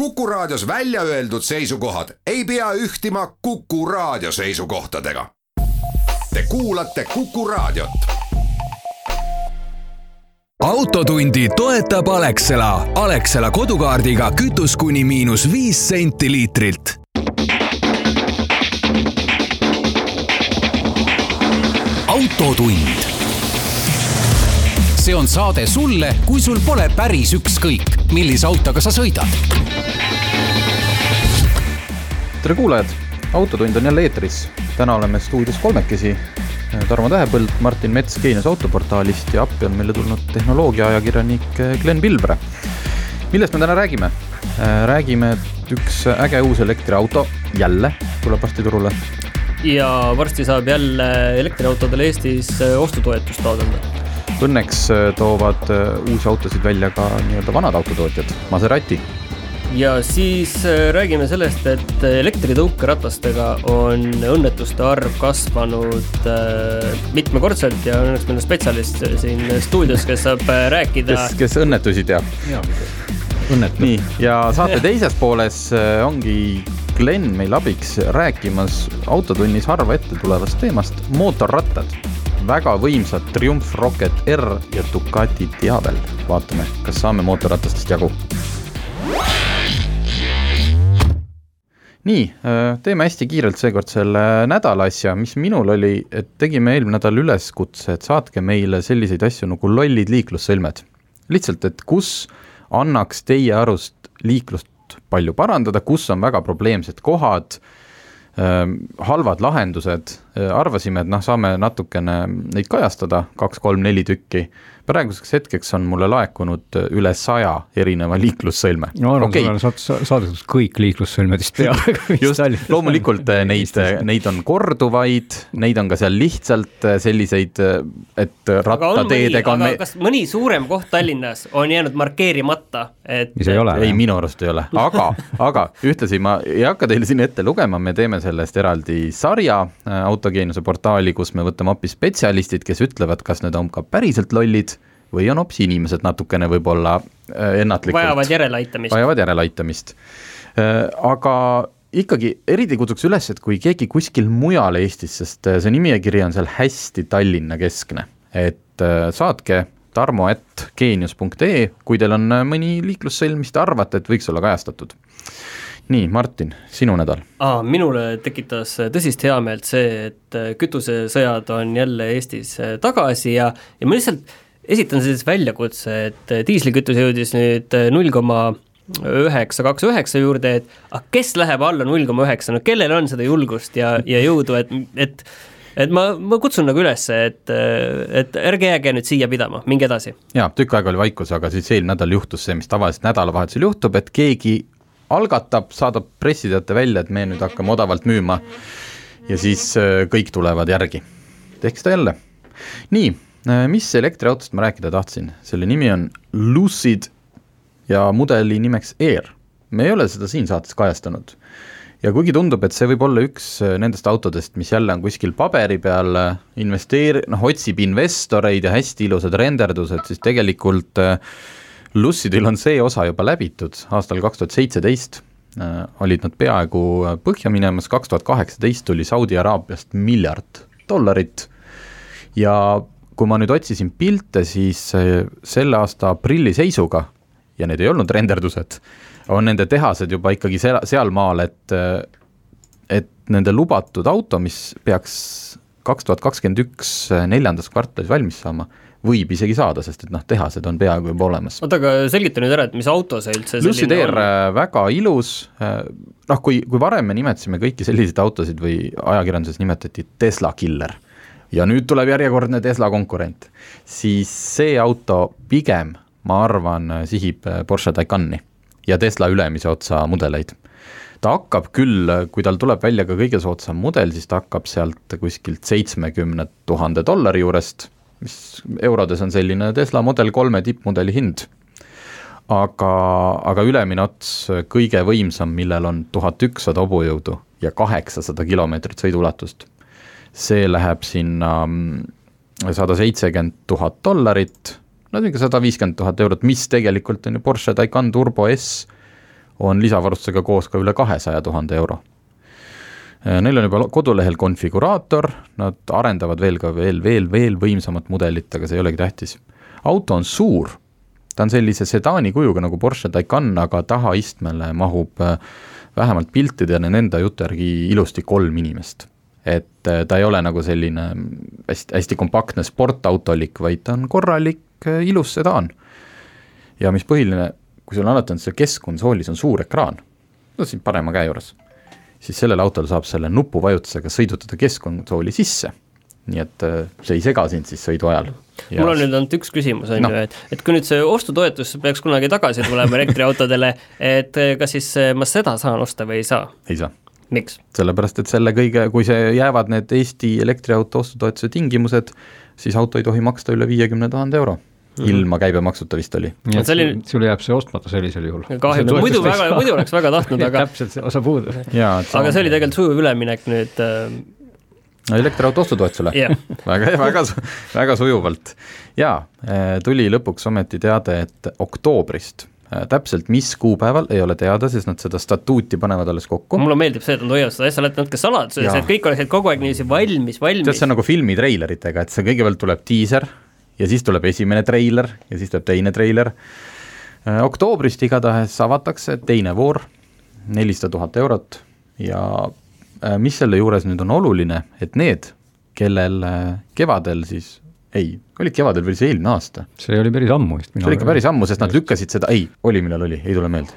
Kuku Raadios välja öeldud seisukohad ei pea ühtima Kuku Raadio seisukohtadega. Te kuulate Kuku Raadiot. autotundi toetab Alexela. Alexela kodukaardiga kütus kuni miinus viis senti liitrilt autotund. See on saade sulle, kui sul pole päris ükskõik, millise autoga sa sõidad. tere kuulajad, Autotund on jälle eetris. täna oleme stuudios kolmekesi. Tarmo Tähepõld, Martin Mets Geenius autoportaalist ja appi on meile tulnud tehnoloogiaajakirjanik Glen Pilvre. millest me täna räägime? räägime, et üks äge uus elektriauto jälle tuleb varsti turule ja varsti saab jälle elektriautodel Eestis äh, ostutoetust taotleda. Õnneks äh, toovad äh, uusi autosid välja ka nii-öelda vanad autotootjad, Maserati. ja siis räägime sellest, et elektritõukeratastega on õnnetuste arv kasvanud mitmekordselt ja õnneks meil on spetsialist siin stuudios, kes saab rääkida. kes, kes õnnetusi teab. õnnetu. nii, ja saate teises pooles ongi Glen meil abiks rääkimas autotunnis harva ette tulevast teemast, mootorrattad. Väga võimsad Triumph Rocket R ja Ducati Diavel. vaatame, kas saame mootorratastest jagu. nii, äh, teeme hästi kiirelt seekord selle nädala asja, mis minul oli, et tegime eelmine nädal üleskutse, et saatke meile selliseid asju nagu lollid liiklussõlmed. lihtsalt, et kus annaks teie arust liiklust palju parandada, kus on väga probleemsed kohad, ähm, halvad lahendused, arvasime, et noh, saame natukene neid kajastada, kaks-kolm-neli tükki praeguseks hetkeks on mulle laekunud üle saja erineva liiklussõlme. no arvan okay., sa oled saadud kõik liiklussõlmedest peaaegu just, loomulikult äh, neid, äh, neid on korduvaid, neid on ka seal lihtsalt äh, selliseid, et rattateedega on me... kas mõni suurem koht Tallinnas on jäänud markeerimata, et mis ei ole? ei, minu arust ei ole, aga, aga ühtlasi ma ei hakka teile siin ette lugema, me teeme sellest eraldi sarja autogeenuse portaali, kus me võtame appi spetsialistid, kes ütlevad, kas need on ka päriselt lollid või on hoopis inimesed natukene võib-olla äh, ennatlikult. vajavad järeleaitamist. vajavad järeleaitamist. Äh, aga ikkagi eriti kutsuks üles, et kui keegi kuskil mujal Eestis, sest äh, see nimekiri on seal hästi Tallinna keskne, et saatke tarmo et geenius.ee, kui teil on mõni liiklussõlm, mis te arvate, et võiks olla kajastatud nii, Martin, sinu nädal ah,? minule tekitas tõsist heameelt see, et kütusesõjad on jälle Eestis tagasi ja, ja ma lihtsalt esitan siis väljakutse, et diislikütus jõudis nüüd null koma üheksa, kaks üheksa juurde, et aga kes läheb alla null koma üheksa, no kellel on seda julgust ja, ja jõudu, et, et et ma, ma kutsun nagu üles, et, et ärge jääge nüüd siia pidama, minge edasi. jaa, tükk aega oli vaikus, aga siis eelmine nädal juhtus see, mis tavaliselt nädalavahetusel juhtub, et keegi algatab, saadab pressiteate välja, et me nüüd hakkame odavalt müüma ja siis äh, kõik tulevad järgi. tehke seda jälle. nii Äh, mis elektriautost ma rääkida tahtsin, selle nimi on Lucid ja mudeli nimeks Air. me ei ole seda siin saates kajastanud. ja kuigi tundub, et see võib olla üks äh, nendest autodest, mis jälle on kuskil paberi peal, äh, investeer-, noh, otsib investoreid ja hästi ilusad renderdused, siis tegelikult Lucidil on see osa juba läbitud, aastal kaks tuhat seitseteist olid nad peaaegu põhja minemas, kaks tuhat kaheksateist tuli Saudi Araabiast miljard dollarit. Ja kui ma nüüd otsisin pilte, siis äh, selle aasta aprilli seisuga ja need ei olnud renderdused, on nende tehased juba ikkagi seal, sealmaal, et äh, et nende lubatud auto, mis peaks kaks tuhat kakskümmend üks äh, neljandas kvartalis valmis saama, võib isegi saada, sest et noh, tehased on peaaegu juba olemas. oota, aga selgita nüüd ära, et mis auto see üldse Lucid Air väga ilus, noh, kui, kui varem me nimetasime kõiki selliseid autosid või ajakirjanduses nimetati Tesla killer ja nüüd tuleb järjekordne Tesla konkurent, siis see auto pigem, ma arvan, sihib Porsche Taycani ja Tesla ülemise otsa mudeleid. ta hakkab küll, kui tal tuleb välja ka kõige soodsam mudel, siis ta hakkab sealt kuskilt seitsmekümne tuhande dollari juurest, mis eurodes on selline Tesla Model kolme tippmudeli hind. Aga, aga ülemine ots, kõige võimsam, millel on tuhat ükssada hobujõudu ja kaheksasada kilomeetrit sõiduulatust. See läheb sinna mm, sada seitsekümmend tuhat dollarit, no niisugune sada viiskümmend tuhat eurot, mis tegelikult on ju Porsche Taycan Turbo S on lisavarustusega koos ka üle kahesaja tuhande euro. Neil on juba kodulehel konfiguraator, nad arendavad veel ka veel, veel, veel võimsamat mudelit, aga see ei olegi tähtis. auto on suur, ta on sellise sedaani kujuga nagu Porsche Taycan, aga tahaistmele mahub äh, vähemalt piltidena nende jutu järgi ilusti kolm inimest. et äh, ta ei ole nagu selline hästi, hästi kompaktne sportautolik, vaid ta on korralik äh, ilus sedaan. ja mis põhiline, kui sul on alati on see keskkonsoolis on suur ekraan, no siin parema käe juures siis sellel autol saab selle nupuvajutusega sõidutada keskkonsooli sisse. nii et äh, see ei sega sind siis sõidu ajal. mul on nüüd ainult üks küsimus, on no. ju, et, et kui nüüd see ostutoetus peaks kunagi tagasi tulema elektriautodele, et äh, kas siis äh, ma seda saan osta või ei saa? ei saa miks? sellepärast, et selle kõige, kui see jäävad need Eesti elektriauto ostutoetuse tingimused, siis auto ei tohi maksta üle viiekümne tuhande euro. Ilma käibemaksuta vist oli. nii et oli... sul jääb see ostmata sellisel juhul. kahju, muidu väga, muidu oleks väga tahtnud, aga täpselt see osa puudub. aga see oli tegelikult sujuv üleminek nüüd äh... no elektriauto ostutoetusele yeah. väga, väga, väga sujuvalt. jaa, äh, tuli lõpuks ometi teade, et oktoobrist äh, täpselt mis kuupäeval, ei ole teada, sest nad seda statuuti panevad alles kokku. mulle meeldib see, et nad hoiavad seda asja alati natuke saladuses, et kõik oleksid kogu aeg niiviisi valmis, valmis. tead, see on nagu filmitreileritega, et see kõigepealt tuleb diiser ja siis tuleb esimene treiler ja siis tuleb teine treiler. Äh, oktoobrist igatahes avatakse teine voor, nelisada tuhat eurot ja äh, mis selle juures nüüd on oluline, et need, kellel äh, kevadel siis ei, oli kevadel või oli see eelmine aasta? see oli päris ammu vist. see oli ikka päris ammu, sest nad lükkasid seda, ei, oli millal oli, ei tule meelde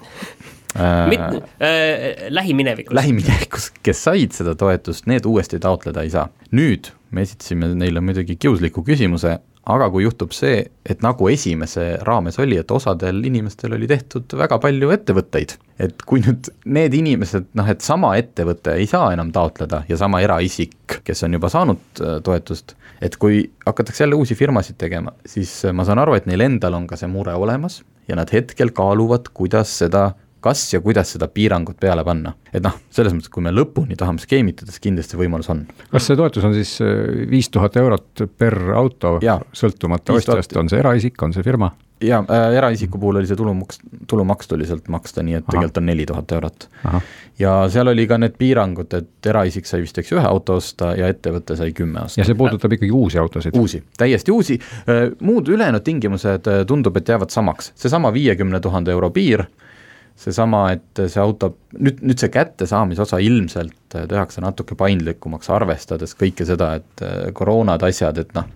Mit, äh, lähiminevikus. lähiminevikus, kes said seda toetust, need uuesti taotleda ei saa. nüüd me esitasime neile muidugi kiusliku küsimuse, aga kui juhtub see, et nagu esimese raames oli, et osadel inimestel oli tehtud väga palju ettevõtteid, et kui nüüd need inimesed, noh et sama ettevõte ei saa enam taotleda ja sama eraisik, kes on juba saanud äh, toetust, et kui hakatakse jälle uusi firmasid tegema, siis ma saan aru, et neil endal on ka see mure olemas ja nad hetkel kaaluvad, kuidas seda kas ja kuidas seda piirangut peale panna. et noh, selles mõttes, kui me lõpuni tahame skeemitada, siis kindlasti võimalus on. kas see toetus on siis äh, viis tuhat eurot per auto, sõltumata ostjast, on see eraisik, on see firma? jaa äh,, eraisiku puhul oli see tulumaks, tulumaks tuli sealt maksta, nii et Aha. tegelikult on neli tuhat eurot. ja seal oli ka need piirangud, et eraisik sai vist, eks ühe auto osta ja ettevõte sai kümme osta. ja see puudutab ikkagi uusi autosid? uusi, täiesti uusi, äh, muud ülejäänud tingimused äh, tundub, et jäävad samaks, seesama viiekümne tuhande euro piir seesama, et see auto, nüüd, nüüd see kättesaamise osa ilmselt tehakse natuke paindlikumaks, arvestades kõike seda, et äh, koroonad, asjad, et noh,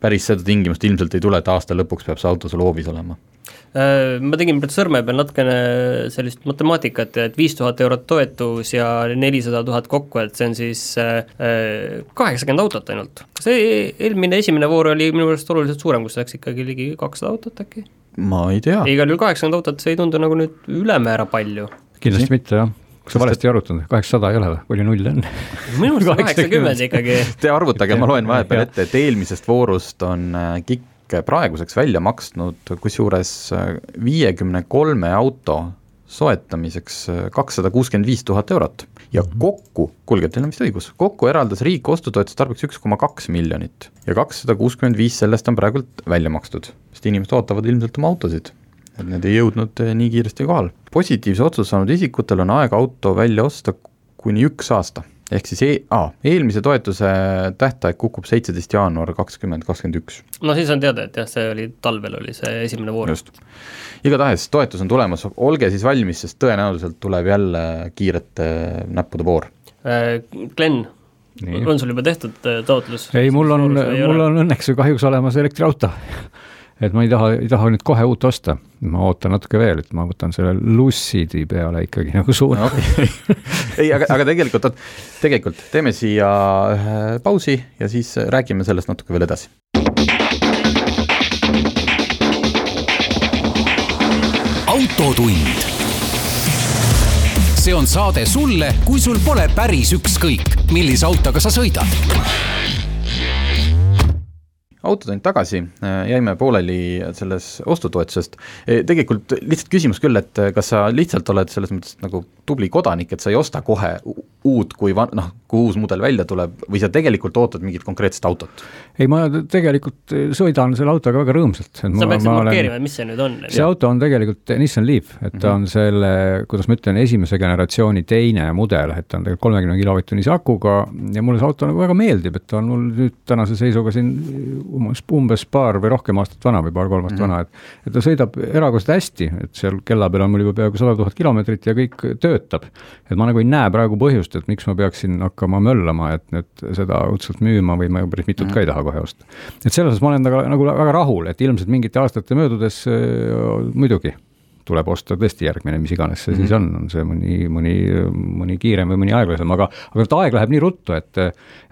päris seda tingimust ilmselt ei tule, et aasta lõpuks peab see auto sul hoovis olema äh, ma tegin praegu sõrme peal natukene sellist matemaatikat, et viis tuhat eurot toetus ja nelisada tuhat kokku, et see on siis äh, kaheksakümmend autot ainult. see eelmine esimene voor oli minu meelest oluliselt suurem, kus läks ikkagi ligi kakssada autot äkki ma ei tea. igal juhul kaheksakümmend autot, see ei tundu nagu nüüd ülemäära palju. kindlasti mitte, jah kas sa valesti ei arvutanud, kaheksasada ei ole või, palju nulle on? minu arust kaheksakümmend ikkagi. Te arvutage, ma loen vahepeal ette, et eelmisest voorust on äh, KIK praeguseks välja maksnud kusjuures äh, viiekümne kolme auto soetamiseks äh, kakssada kuuskümmend viis tuhat eurot ja mhm. kokku, kuulge, teil on vist õigus, kokku eraldas riik ostutoetust tarbeks üks koma kaks miljonit ja kakssada kuuskümmend viis sellest on praegult välja makstud, sest inimesed ootavad ilmselt oma autosid. et need ei jõudnud eh, nii kiiresti kohale. positiivse otsuse saanud isikutel on aega auto välja osta kuni üks aasta ehk siis e ah, eelmise toetuse tähtaeg kukub seitseteist jaanuar kakskümmend kakskümmend üks. no siis on teada, et jah, see oli talvel oli see esimene voor. just. igatahes toetus on tulemas, olge siis valmis, sest tõenäoliselt tuleb jälle kiirete näppude voor äh,. Glen, on sul juba tehtud äh, taotlus? ei, mul on, mul on õnneks või kahjuks olemas elektriauto et ma ei taha, ei taha nüüd kohe uut osta, ma ootan natuke veel, et ma võtan selle Lucidi peale ikkagi nagu suuna no,. ei, aga, aga tegelikult, tegelikult teeme siia ühe pausi ja siis räägime sellest natuke veel edasi. autotund. see on saade sulle, kui sul pole päris ükskõik, millise autoga sa sõidad autotund tagasi, äh, jäime pooleli selles ostutoetusest. E, tegelikult lihtsalt küsimus küll, et kas sa lihtsalt oled selles mõttes nagu tubli kodanik, et sa ei osta kohe uut kui van-, noh, kui uus mudel välja tuleb või sa tegelikult ootad mingit konkreetset autot? ei, ma tegelikult sõidan selle autoga väga rõõmsalt. sa peaksid markeerima, mis see nüüd on? see auto on tegelikult Nissan Leaf, et ta on selle, kuidas ma ütlen, esimese generatsiooni teine mudel, et ta on tegelikult kolmekümne kilovatt-tunnise akuga ja mulle see auto nagu väga meeldib, et ta on mul nüüd tänase seisuga siin umbes, umbes paar või rohkem aastat vana või paar-kolm aastat mm -hmm. vana, et et ta sõidab erakordselt hästi, et seal kella peal on mul juba peaaegu sada tuhat kilomeetrit ja kõik töötab. et ma nagu ei näe praegu põhjust, et miks ma peaksin hakkama möllama, et nüüd seda õudselt müüma või ma päris mitut mm -hmm. ka ei taha kohe osta. et selles mõttes ma olen temaga nagu väga rahul, et ilmselt mingite aastate möödudes äh, muidugi tuleb osta tõesti järgmine, mis iganes see mm -hmm. siis on, on see mõni, mõni, mõni kiirem või mõni aeglasem, aga aga vot aeg läheb nii ruttu, et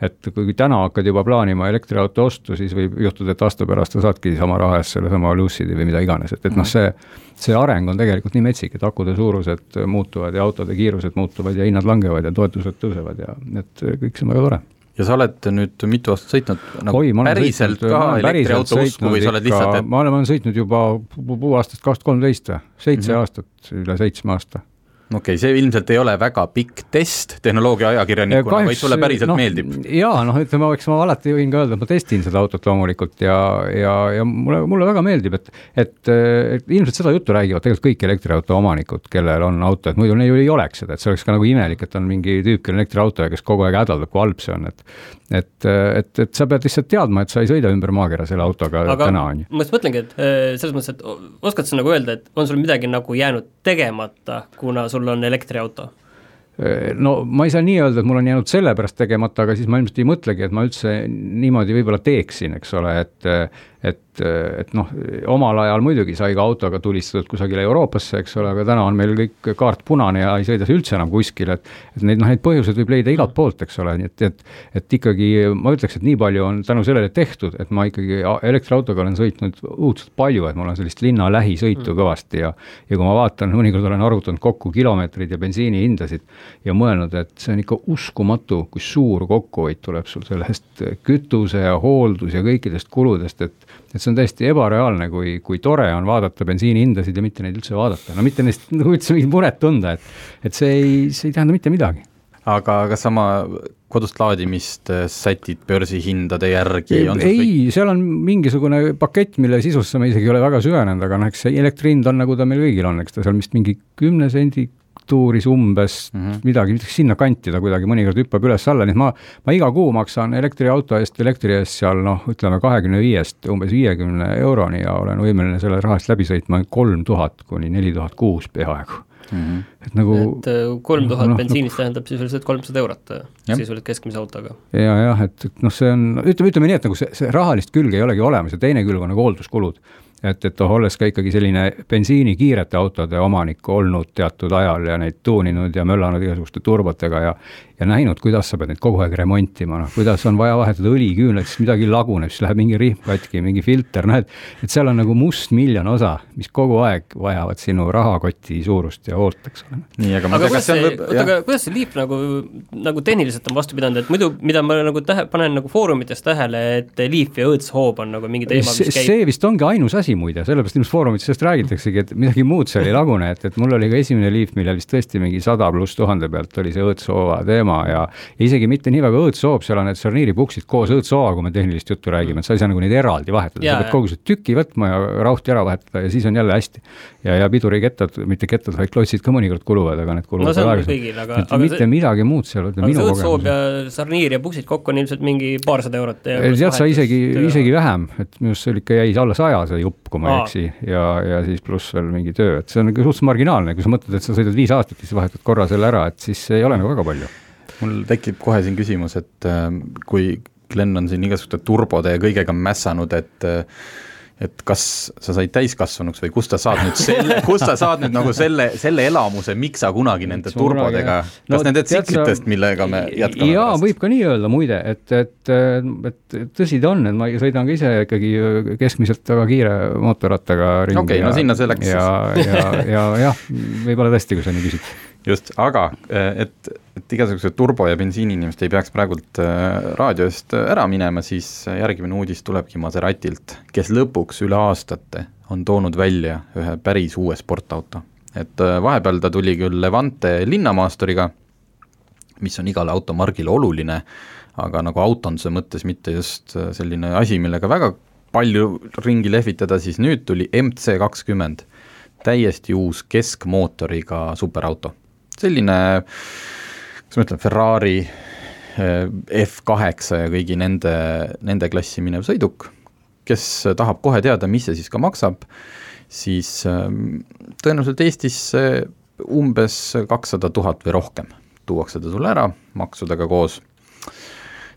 et kui täna hakkad juba plaanima elektriauto ostu, siis võib juhtuda, et aasta pärast sa saadki sama raha eest sellesama Lucidi või mida iganes, et, et noh, see see areng on tegelikult nii metsik, et akude suurused muutuvad ja autode kiirused muutuvad ja hinnad langevad ja toetused tõusevad ja et kõik see on väga tore ja sa oled nüüd mitu aastat sõitnud nagu Oi, päriselt sõitnud, ka elektriauto usku või sa oled lihtsalt et... ma olen, ma olen sõitnud juba puu aastast kaks tuhat kolmteist või, seitse mm -hmm. aastat, üle seitsme aasta okei okay,, see ilmselt ei ole väga pikk test tehnoloogia ajakirjanikuna, vaid sulle päriselt no, meeldib? jaa, noh, ütleme, eks ma alati võin ka öelda, et ma testin seda autot loomulikult ja, ja, ja mulle, mulle väga meeldib, et et, et ilmselt seda juttu räägivad tegelikult kõik elektriauto omanikud, kellel on auto, et muidu neil ju ei oleks seda, et see oleks ka nagu imelik, et on mingi tüüp, kellel on elektriauto ja kes kogu aeg hädaldab, kui halb see on, et et, et, et sa pead lihtsalt teadma, et sa ei sõida ümber maakera selle autoga Aga täna, on ju. ma just mõtlengi, et äh, selles mõttes, et oskad sa nagu öelda, et on sul midagi nagu jäänud tegemata, kuna sul sul on elektriauto? no ma ei saa nii öelda, et mul on jäänud sellepärast tegemata, aga siis ma ilmselt ei mõtlegi, et ma üldse niimoodi võib-olla teeksin, eks ole, et et, et noh, omal ajal muidugi sai ka autoga tulistatud kusagile Euroopasse, eks ole, aga täna on meil kõik kaart punane ja ei sõida see üldse enam kuskile, et et neid noh, neid põhjuseid võib leida igalt poolt, eks ole, nii et, et et ikkagi ma ütleks, et nii palju on tänu sellele tehtud, et ma ikkagi elektriautoga olen sõitnud õudselt palju, et mul on sellist linna lähisõitu mm. kõvasti ja ja kui ma vaatan, mõnikord olen arvutanud kokku kilomeetreid ja bensiinihindasid ja mõelnud, et see on ikka uskumatu, kui suur kokkuhoid tuleb sul sellest kütuse ja hooldus ja kõikidest kuludest, et et see on täiesti ebareaalne, kui, kui tore on vaadata bensiinihindasid ja mitte neid üldse vaadata, no mitte neist nagu üldse mingit muret tunda, et et see ei, see ei tähenda mitte midagi. aga kas sama kodust laadimist äh, sätid börsihindade järgi? ei, ei, seal on mingisugune pakett, mille sisusse ma isegi ei ole väga süvenenud, aga noh, eks see elektri hind on, nagu ta meil kõigil on, eks ta seal vist mingi kümne sendi tuuris umbes mm -hmm. midagi, sinnakanti ta kuidagi mõnikord hüppab üles-alla, nii et ma, ma iga kuu maksan elektriauto eest, elektri eest seal noh, ütleme kahekümne viiest umbes viiekümne euroni ja olen võimeline selle raha eest läbi sõitma kolm tuhat kuni neli tuhat kuus peaaegu mm. -hmm. et nagu et äh, kolm tuhat noh, bensiinist no, tähendab sisuliselt kolmsada eurot äh, sisuliselt keskmise autoga. ja jah, et, et noh, see on, ütleme, ütleme nii, et nagu see, see rahalist külge ei olegi olemas ja teine külg on nagu hoolduskulud et, et noh, olles ka ikkagi selline bensiinikiirete autode omanik olnud teatud ajal ja neid tuuninud ja möllanud igasuguste turbotega ja ja näinud, kuidas sa pead neid kogu aeg remontima, noh, kuidas on vaja vahetada õliküünlaid, siis midagi laguneb, siis läheb mingi rihm katki, mingi filter, noh et et seal on nagu mustmiljon osa, mis kogu aeg vajavad sinu rahakoti suurust ja hoolt, eks ole. nii, aga aga kuidas see, oota, aga kuidas see Leap nagu, nagu tehniliselt on vastu pidanud, et muidu, mida ma nagu tähe, panen nagu foorumites tähele, et Leap ja õõtshoob on nagu mingi teema, mis käib see vist ongi ainus asi muide, sellepärast ilmselt foorumites sellest räägitaksegi, et midagi muud seal ei lagune, et, et mul oli ka esimene Leap, millel vist tõesti mingi sada pluss tuhande pealt oli see õõtshoova teema, teema ja isegi mitte nii väga õõtsoop, seal on need šarniiripuksid koos õõtsooga, kui me tehnilist juttu räägime, et sa ei saa nagu neid eraldi vahetada, sa pead kogu selle tüki võtma ja rauhti ära vahetada ja siis on jälle hästi. ja, ja pidurikettad, mitte kettad, vaid klotsid ka mõnikord kuluvad, aga need kuluvad no, kõigil, aga, aga mitte see... midagi muud seal, ütleme minu kogemus. ja šarniir ja puksid kokku on ilmselt mingi paarsada eurot. tead sa isegi, isegi vähem, et minu arust see oli ikka jäi alla saja, see jupp, kui ma ei eksi, ja, ja siis pluss veel mingi töö, et see on ikka suhteliselt marginaalne, kui sa mõtled, et sa sõidad viis aastat ja siis vahetad korra selle ära, et siis ei ole nagu väga palju mul tekib kohe siin küsimus, et äh, kui Glen on siin igasuguste turbode ja kõigega mässanud, et äh, et kas sa said täiskasvanuks või kust sa saad nüüd selle, kust sa saad nüüd nagu selle, selle elamuse, miks sa kunagi nende turbodega, kas no, nende tsiklitest, millega me jätkame jaa, võib ka nii öelda muide, et, et, et tõsi ta on, et ma sõidan ka ise ikkagi keskmiselt väga kiire mootorrattaga ringi okay, ja no sinna see läks ja, ja, ja jah, võib-olla tõesti, kui sa nii küsid just, aga et, et igasugused turbo- ja bensiiniinimesed ei peaks praegult äh, raadio eest äh, ära minema, siis järgmine uudis tulebki Maseratilt, kes lõpuks üle aastate on toonud välja ühe päris uue sportauto. et vahepeal ta tuli küll Levante linnamaasturiga, mis on igale automargile oluline, aga nagu autonduse mõttes mitte just selline asi, millega väga palju ringi lehvitada, siis nüüd tuli MC kakskümmend, täiesti uus keskmootoriga superauto. Selline, kuidas ma ütlen, Ferrari eh, F8 ja kõigi nende, nende klassi minev sõiduk, kes tahab kohe teada, mis see siis ka maksab, siis ehm, tõenäoliselt Eestisse umbes kakssada tuhat või rohkem tuuakse ta sulle ära maksudega koos.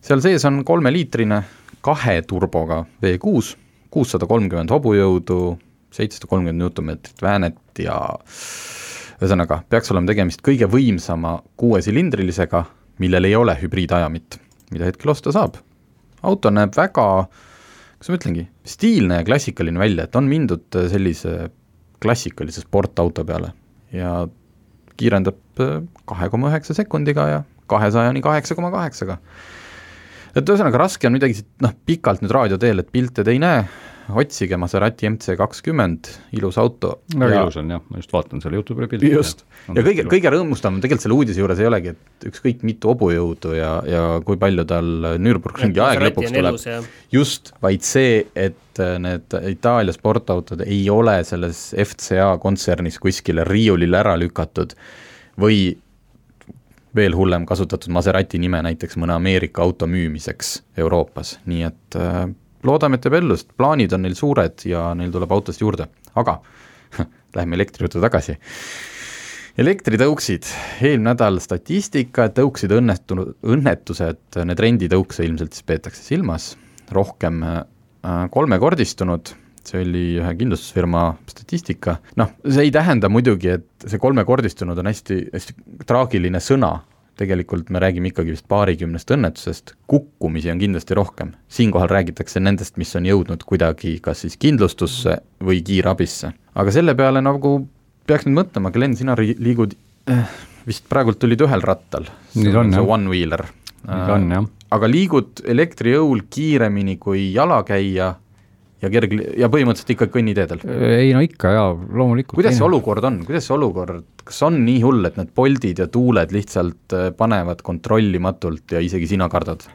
seal sees on kolmeliitrine kahe turboga V6, kuussada kolmkümmend hobujõudu, seitsesada kolmkümmend newtonmeetrit väänet ja ühesõnaga, peaks olema tegemist kõige võimsama kuuesilindrilisega, millel ei ole hübriidajamit, mida hetkel osta saab. auto näeb väga kuidas ma ütlengi, stiilne ja klassikaline välja, et on mindud sellise klassikalise sportauto peale ja kiirendab äh, kahe koma üheksa sekundiga ja kahesajani kaheksa koma kaheksaga. et ühesõnaga, raske on midagi noh, pikalt nüüd raadio teel, et pilte te ei näe, otsige Maserati MC kakskümmend, ilus auto. väga ja... ilus on jah, ma just vaatan selle jutu peale pilti. just, ja kõige, kõige rõõmustavam tegelikult selle uudise juures ei olegi, et ükskõik mitu hobujõudu ja, ja kui palju tal Nürburgringi aeg lõpuks tuleb, just, vaid see, et need Itaalia sportautod ei ole selles FCA kontsernis kuskile riiulile ära lükatud või veel hullem, kasutatud Maserati nime näiteks mõne Ameerika auto müümiseks Euroopas, nii et äh, loodame, et teeb ellust, plaanid on neil suured ja neil tuleb autost juurde, aga läheme elektri juurde tagasi. elektritõuksid, eelmine nädal statistika, et tõukside õnnetunud, õnnetused, need renditõukse ilmselt siis peetakse silmas, rohkem äh, kolmekordistunud, see oli ühe kindlustusfirma statistika, noh, see ei tähenda muidugi, et see kolmekordistunud on hästi, hästi traagiline sõna, tegelikult me räägime ikkagi vist paarikümnest õnnetusest, kukkumisi on kindlasti rohkem. siinkohal räägitakse nendest, mis on jõudnud kuidagi kas siis kindlustusse või kiirabisse. aga selle peale nagu peaks nüüd mõtlema, Glen, sina liigud eh, vist praegult tulid ühel rattal, see on see one-wheeler. on jah. aga liigud elektrijõul kiiremini kui jalakäija ja kerg- ja põhimõtteliselt ikka kõnniteedel? ei no ikka jaa, loomulikult. kuidas see olukord on, kuidas see olukord, kas on nii hull, et need Boltid ja tuuled lihtsalt äh, panevad kontrollimatult ja isegi sina kardad?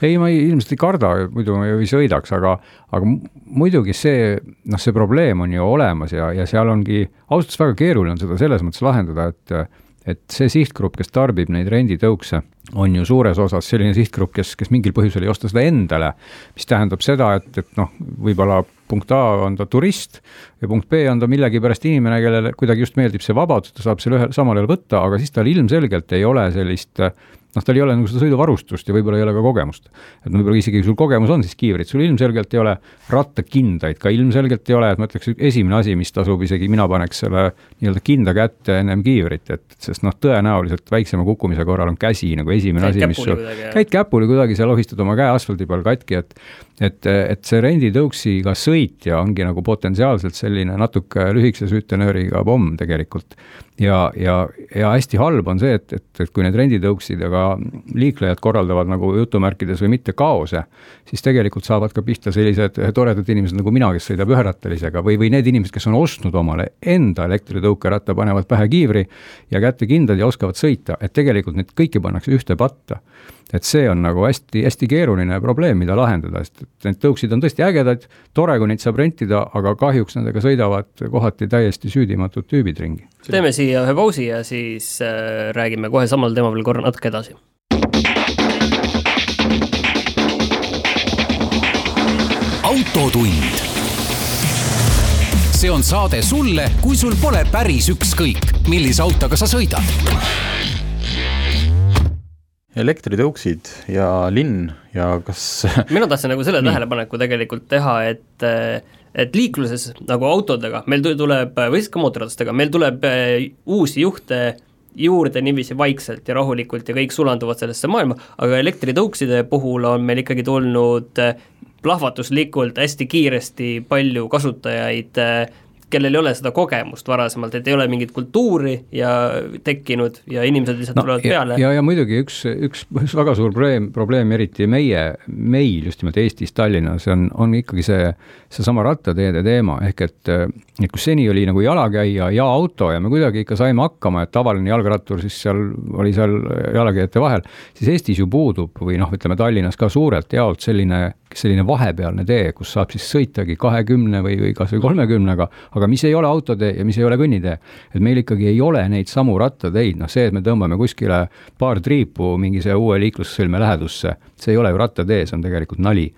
ei, ma ei, ilmselt ei karda, muidu ma ju ei sõidaks, aga aga muidugi see, noh, see probleem on ju olemas ja, ja seal ongi, ausalt öeldes väga keeruline on seda selles mõttes lahendada, et et see sihtgrupp, kes tarbib neid renditõukse, on ju suures osas selline sihtgrupp, kes, kes mingil põhjusel ei osta seda endale, mis tähendab seda, et, et noh, võib-olla punkt A on ta turist ja punkt B on ta millegipärast inimene, kellele kuidagi just meeldib see vabadus, ta saab selle ühel samal ajal võtta, aga siis tal ilmselgelt ei ole sellist äh, noh, tal ei ole nagu seda sõiduvarustust ja võib-olla ei ole ka kogemust. et võib-olla isegi kui sul kogemus on, siis kiivrit, sul ilmselgelt ei ole rattakindaid ka ilmselgelt ei ole, et ma ütleks, esimene asi, mis tasub isegi, mina paneks selle nii-öelda kinda kätte ennem kiivrit, et sest noh, tõenäoliselt väiksema kukkumise korral on käsi nagu esimene käid asi, mis sul, käid käpuli kuidagi, sa lohistad oma käe asfaldi peal katki, et et, et see renditõuksiga sõitja ongi nagu potentsiaalselt selline natuke lühikese süütenööriga pomm tegelikult ja, ja, ja hästi halb on see, et, et, et kui need renditõuksidega liiklejad korraldavad nagu jutumärkides või mitte kaose, siis tegelikult saavad ka pihta sellised toredad inimesed nagu mina, kes sõidab üherattalisega või, või need inimesed, kes on ostnud omale enda elektritõukeratta, panevad pähe kiivri ja kätte kindad ja oskavad sõita, et tegelikult neid kõiki pannakse ühte patta et see on nagu hästi-hästi keeruline probleem, mida lahendada, sest et need tõuksid on tõesti ägedad, tore, kui neid saab rentida, aga kahjuks nendega sõidavad kohati täiesti süüdimatud tüübid ringi. teeme siia ühe pausi ja siis äh, räägime kohe samal teemal veel korra natuke edasi. autotund. see on saade sulle, kui sul pole päris ükskõik, millise autoga sa sõidad elektritõuksid ja linn ja kas mina tahtsin nagu selle tähelepaneku tegelikult teha, et et liikluses nagu autodega, meil tuleb, või siis ka mootorratastega, meil tuleb eh, uusi juhte juurde niiviisi vaikselt ja rahulikult ja kõik sulanduvad sellesse maailma, aga elektritõukside puhul on meil ikkagi tulnud eh, plahvatuslikult hästi kiiresti palju kasutajaid, eh, kellel ei ole seda kogemust varasemalt, et ei ole mingit kultuuri ja tekkinud ja inimesed lihtsalt no, tulevad ja, peale. ja, ja muidugi üks, üks, üks väga suur probleem, probleem eriti meie, meil just nimelt Eestis, Tallinnas on, on ikkagi see, seesama rattateede teema, ehk et, et kus seni oli nagu jalakäija ja auto ja me kuidagi ikka saime hakkama, et tavaline jalgrattur siis seal oli seal jalakäijate vahel, siis Eestis ju puudub või noh, ütleme Tallinnas ka suurelt jaolt selline selline vahepealne tee, kus saab siis sõitagi kahekümne või, või kas või kolmekümnega, aga mis ei ole autotee ja mis ei ole kõnnitee. et meil ikkagi ei ole neid samu rattateid, noh see, et me tõmbame kuskile paar triipu mingise uue liiklussõlme lähedusse, see ei ole ju rattatee, see on tegelikult nali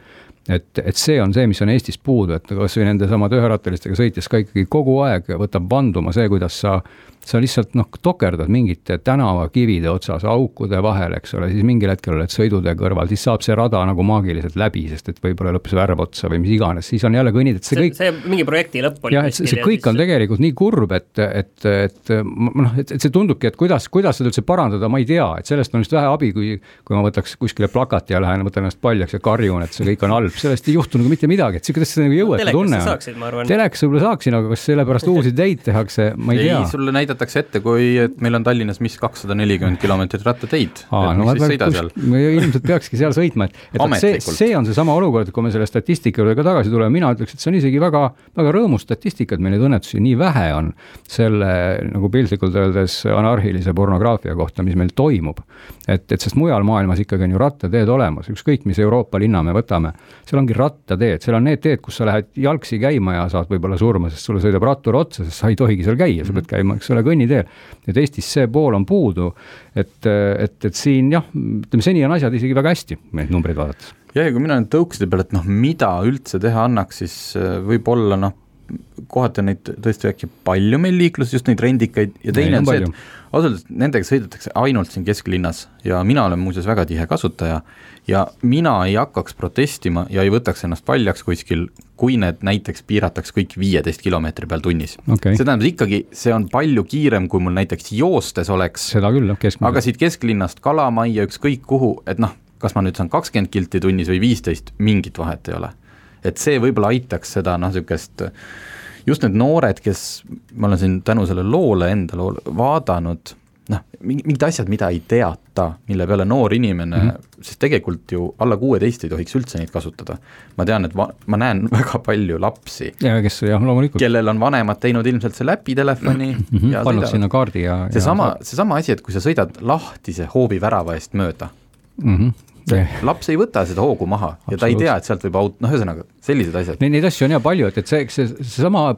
et, et see on see, mis on Eestis puudu, et kas või nendesamade üherattalistega sõites ka ikkagi kogu aeg võtab vanduma see, kuidas sa sa lihtsalt noh, tokerdad mingite tänavakivide otsas, aukude vahel, eks ole, siis mingil hetkel oled sõidutee kõrval, siis saab see rada nagu maagiliselt läbi, sest et võib-olla lõppes värv otsa või mis iganes, siis on jälle kõnnid, et see, see kõik. see mingi projekti lõpp oli. jah, et see, see kõik on tegelikult nii kurb, et, et, et noh, et, et see tundubki, et kuidas, kuidas seda üldse parandada, ma ei tea, et sellest on just vähe abi, kui, kui ma võtaks kuskile plakati ja lähen, võtan ennast paljaks ja karjun, et see kõik on halb, sellest ei juhtu nagu mitte midagi, et sihuke täitsa nagu jõuetu tunne on. telekas võib-olla saaksin, aga kas sellepärast uusi ideid tehakse, ma ei tea. sulle näidatakse ette, kui et meil on Tallinnas, mis kakssada nelikümmend kilomeetrit rattateid. No, ilmselt peakski seal sõitma, et, et see, see on seesama olukord, kui me selle statistika juurde ka tagasi tuleme, mina ütleks, et see on isegi väga, väga rõõmus statistika, et meil neid õnnetusi nii vähe on selle nagu piltlikult öeldes anarhilise pornograafia kohta, mis meil toimub. et, et sest mujal maailmas ikkagi on ju rattateed olemas, ükskõik mis Euroopa linna me võtame, seal ongi rattateed, seal on need teed, kus sa lähed jalgsi käima ja saad võib-olla surma, sest sulle sõidab rattur otsa, sest sa ei tohigi seal käia, sa pead käima, eks ole, kõnniteel et Eestis see pool on puudu, et, et, et siin jah, ütleme seni on asjad isegi väga hästi, neid numbreid vaadates. jah, ja kui mina nüüd tõukside peale, et noh, mida üldse teha annaks, siis äh, võib-olla noh, kohati on neid tõesti äkki palju meil liikluses, just neid rendikaid ja teine on see, et ausalt öeldes nendega sõidetakse ainult siin kesklinnas ja mina olen muuseas väga tihe kasutaja ja mina ei hakkaks protestima ja ei võtaks ennast paljaks kuskil, kui need näiteks piirataks kõik viieteist kilomeetri peal tunnis okay.. see tähendab ikkagi, see on palju kiirem, kui mul näiteks joostes oleks. seda küll, jah, keskmiselt. aga siit kesklinnast Kalamajja, ükskõik kuhu, et noh, kas ma nüüd saan kakskümmend kilti tunnis või viisteist, mingit vahet ei ole et see võib-olla aitaks seda noh, niisugust just need noored, kes, ma olen siin tänu sellele loole enda loole vaadanud, noh, mingid asjad, mida ei teata, mille peale noor inimene mm, -hmm. sest tegelikult ju alla kuueteist ei tohiks üldse neid kasutada. ma tean, et va-, ma näen väga palju lapsi. ja kes jah, loomulikult. kellel on vanemad teinud ilmselt selle äpitelefoni mm -hmm. ja pannud sinna kaardi ja seesama, seesama asi, et kui sa sõidad lahtise hoovivärava eest mööda mm, -hmm laps ei võta seda hoogu maha ja ta ei tea, et sealt võib aut-, noh, ühesõnaga sellised asjad. Neid, neid asju on ja palju, et, et see, see, seesama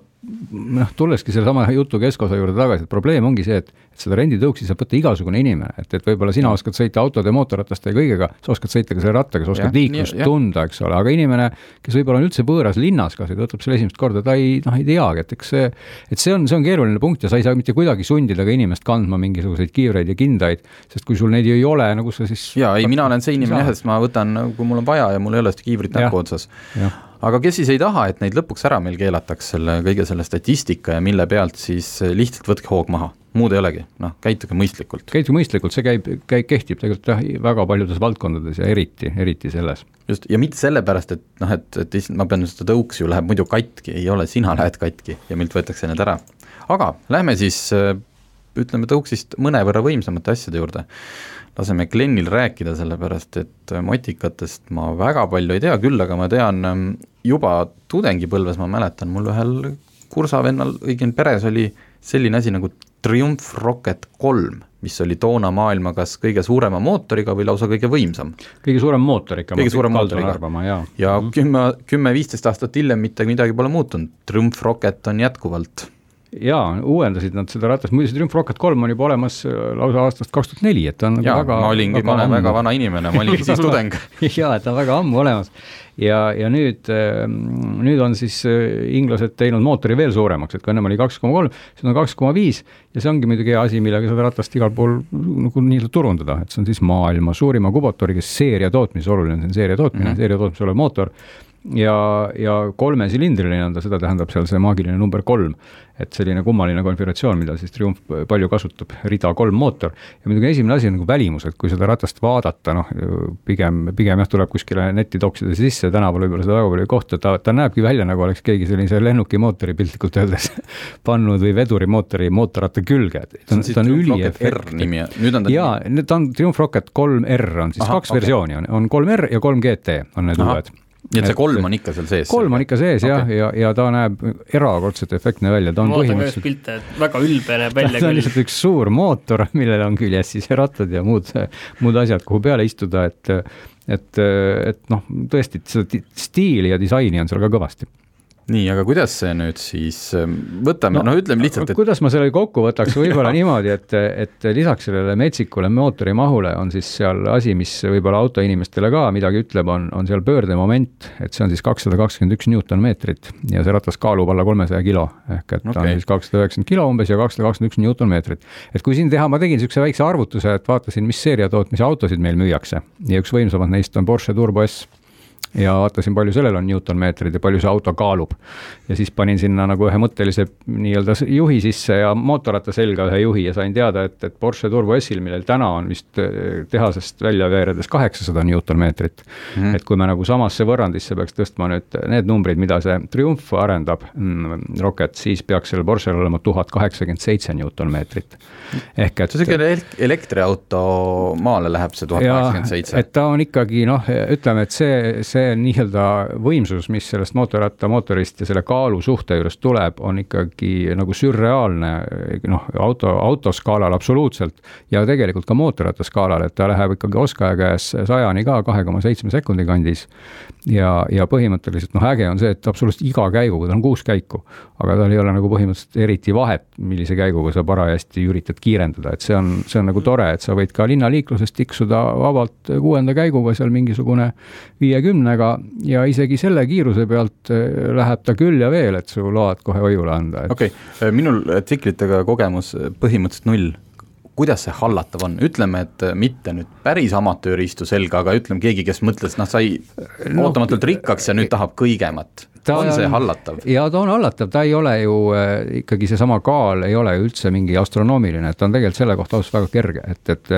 noh, tulleski sellesama jutu keskosa juurde tagasi, et probleem ongi see, et, et seda renditõuksi saab võtta igasugune inimene, et, et võib-olla sina oskad sõita autode, mootorrataste ja kõigega, sa oskad sõita ka selle rattaga, sa oskad ja, liiklust ja, tunda, eks ole, aga inimene, kes võib-olla on üldse võõras linnas kas või võtab selle esimest korda, ta ei, noh, ei teagi, et eks see, et see on, see on keeruline punkt ja sa ei saa mitte kuidagi sundida ka inimest kandma mingisuguseid kiivreid ja kindaid, sest kui sul neid ei ole, no kus sa siis jaa, ei, mina olen see inimene jah, et ma võtan, kui mul on vaja ja mul ei ole seda kiivrit näpu otsas aga kes siis ei taha, et neid lõpuks ära meil keelataks, selle kõige selle statistika ja mille pealt siis lihtsalt võtke hoog maha, muud ei olegi, noh, käituge mõistlikult. käituge mõistlikult, see käib, käib, kehtib tegelikult jah, väga paljudes valdkondades ja eriti, eriti selles. just, ja mitte sellepärast, et noh, et, et issand, ma pean seda tõuks ju läheb muidu katki, ei ole, sina lähed katki ja meilt võetakse need ära. aga lähme siis ütleme tõuksist mõnevõrra võimsamate asjade juurde laseme Glenil rääkida, sellepärast et motikatest ma väga palju ei tea, küll aga ma tean ähm, juba tudengipõlves, ma mäletan, mul ühel kursavennal, õigemini peres oli selline asi nagu Triumph Rocket kolm, mis oli toona maailma kas kõige suurema mootoriga või lausa kõige võimsam. kõige suurem mootor ikka. kõige suurem mootoriga. ja, ja mhm. kümme, kümme-viisteist aastat hiljem mitte midagi pole muutunud, Triumph Rocket on jätkuvalt jaa, uuendasid nad seda ratast, muide see Triumph Rocket kolm on juba olemas äh, lausa aastast kaks tuhat neli, et ta on nagu väga ma olingi, ma olen väga vana inimene, ma olingi siis tudeng. Jaa, et ta on väga ammu olemas. ja, ja nüüd, ähm, nüüd on siis äh, inglased teinud mootori veel suuremaks, et kui ennem oli kaks koma kolm, siis on kaks koma viis ja see ongi muidugi hea asi, millega seda ratast igal pool nagu nii-öelda turundada, et see on siis maailma suurima kubotoriga seeria tootmises, oluline on see seeria tootmine. Mm, -hmm. seeria tootmises olev mootor ja, ja kolmesilindriline on ta, seda tähendab seal see maagiline number kolm. Et selline kummaline konfiguratsioon, mida siis Triumph palju kasutab, rida kolm mootor. ja muidugi esimene asi on nagu välimus, et kui seda ratast vaadata, noh pigem, pigem jah, tuleb kuskile netti toksida sisse, tänaval võib-olla seda väga palju ei kohta, ta, ta näebki välja nagu oleks keegi sellise lennukimootori piltlikult öeldes pannud või vedurimootori mootorratta külge, et ta on, ta on üliefektne. nüüd on ta jaa, ta on Triumph Rocket kolm R on siis Aha, kaks okay. versiooni. On, on kolm R ja kolm GT on need uued nii et see kolm on ikka seal sees? kolm on ikka sees okay. jah, ja, ja ta näeb erakordselt efektne välja, ta on ma just pilte, et väga ülbe näeb välja küll. ta on lihtsalt üks suur mootor, millel on küljes siis rattad ja muud, muud asjad, kuhu peale istuda, et et, et noh, tõesti, seda stiili ja disaini on seal ka kõvasti nii, aga kuidas see nüüd siis, ähm, võtame, no, ütleme lihtsalt, et kuidas ma selle kokku võtaks, võib-olla niimoodi, et, et lisaks sellele metsikule mootorimahule on siis seal asi, mis võib-olla autoinimestele ka midagi ütleb, on, on seal pöördemoment, et see on siis kakssada kakskümmend üks Newton-meetrit ja see ratas kaalub alla kolmesaja kilo, ehk et okay. ta on siis kakssada üheksakümmend kilo umbes ja kakssada kakskümmend üks Newton-meetrit. et kui siin teha, ma tegin niisuguse väikse arvutuse, et vaatasin, mis seeriatootmise autosid meil müüakse ja üks võimsamad neist on Porsche Turbo S ja vaatasin, palju sellel on Newton-meetrid ja palju see auto kaalub. ja siis panin sinna nagu ühemõttelise nii-öelda juhi sisse ja mootorratta selga ühe juhi ja sain teada, et, et Porsche Turbo S-il, millel täna on vist eh, tehasest välja veeredes kaheksasada Newton-meetrit mm. -hmm. et kui me nagu samasse võrrandisse peaks tõstma nüüd need numbrid, mida see Triumph arendab mm,, Rocket, siis peaks sellel Porschel olema tuhat kaheksakümmend seitse Newton-meetrit. ehk et. see on siuke elektriauto maale läheb see tuhat kaheksakümmend seitse. et ta on ikkagi noh, ütleme, et see, see see nii-öelda võimsus, mis sellest mootorrattamootorist ja selle kaalu suhte juures tuleb, on ikkagi nagu sürreaalne noh, auto, autoskaalal absoluutselt ja tegelikult ka mootorrattaskaalal, et ta läheb ikkagi oskaja käes sajani ka kahe koma seitsme sekundi kandis. ja, ja põhimõtteliselt noh, äge on see, et absoluutselt iga käiguga, tal on kuus käiku, aga tal ei ole nagu põhimõtteliselt eriti vahet, millise käiguga sa parajasti üritad kiirendada, et see on, see on nagu tore, et sa võid ka linnaliikluses tiksuda vabalt kuuenda käiguga seal mingisugune viiekümne kümnega ja isegi selle kiiruse pealt äh, läheb ta küll ja veel, et su load kohe hoiule anda et.... okei okay., minul tsiklitega kogemus põhimõtteliselt null kuidas see hallatav on, ütleme, et mitte nüüd päris amatöör istu selga, aga ütleme keegi, kes mõtles, noh, sai no, ootamatult rikkaks ja nüüd tahab kõigemat ta on see hallatav? jaa, ta on hallatav, ta ei ole ju äh, ikkagi seesama kaal ei ole ju üldse mingi astronoomiline, et ta on tegelikult selle kohta ausalt väga kerge, et, et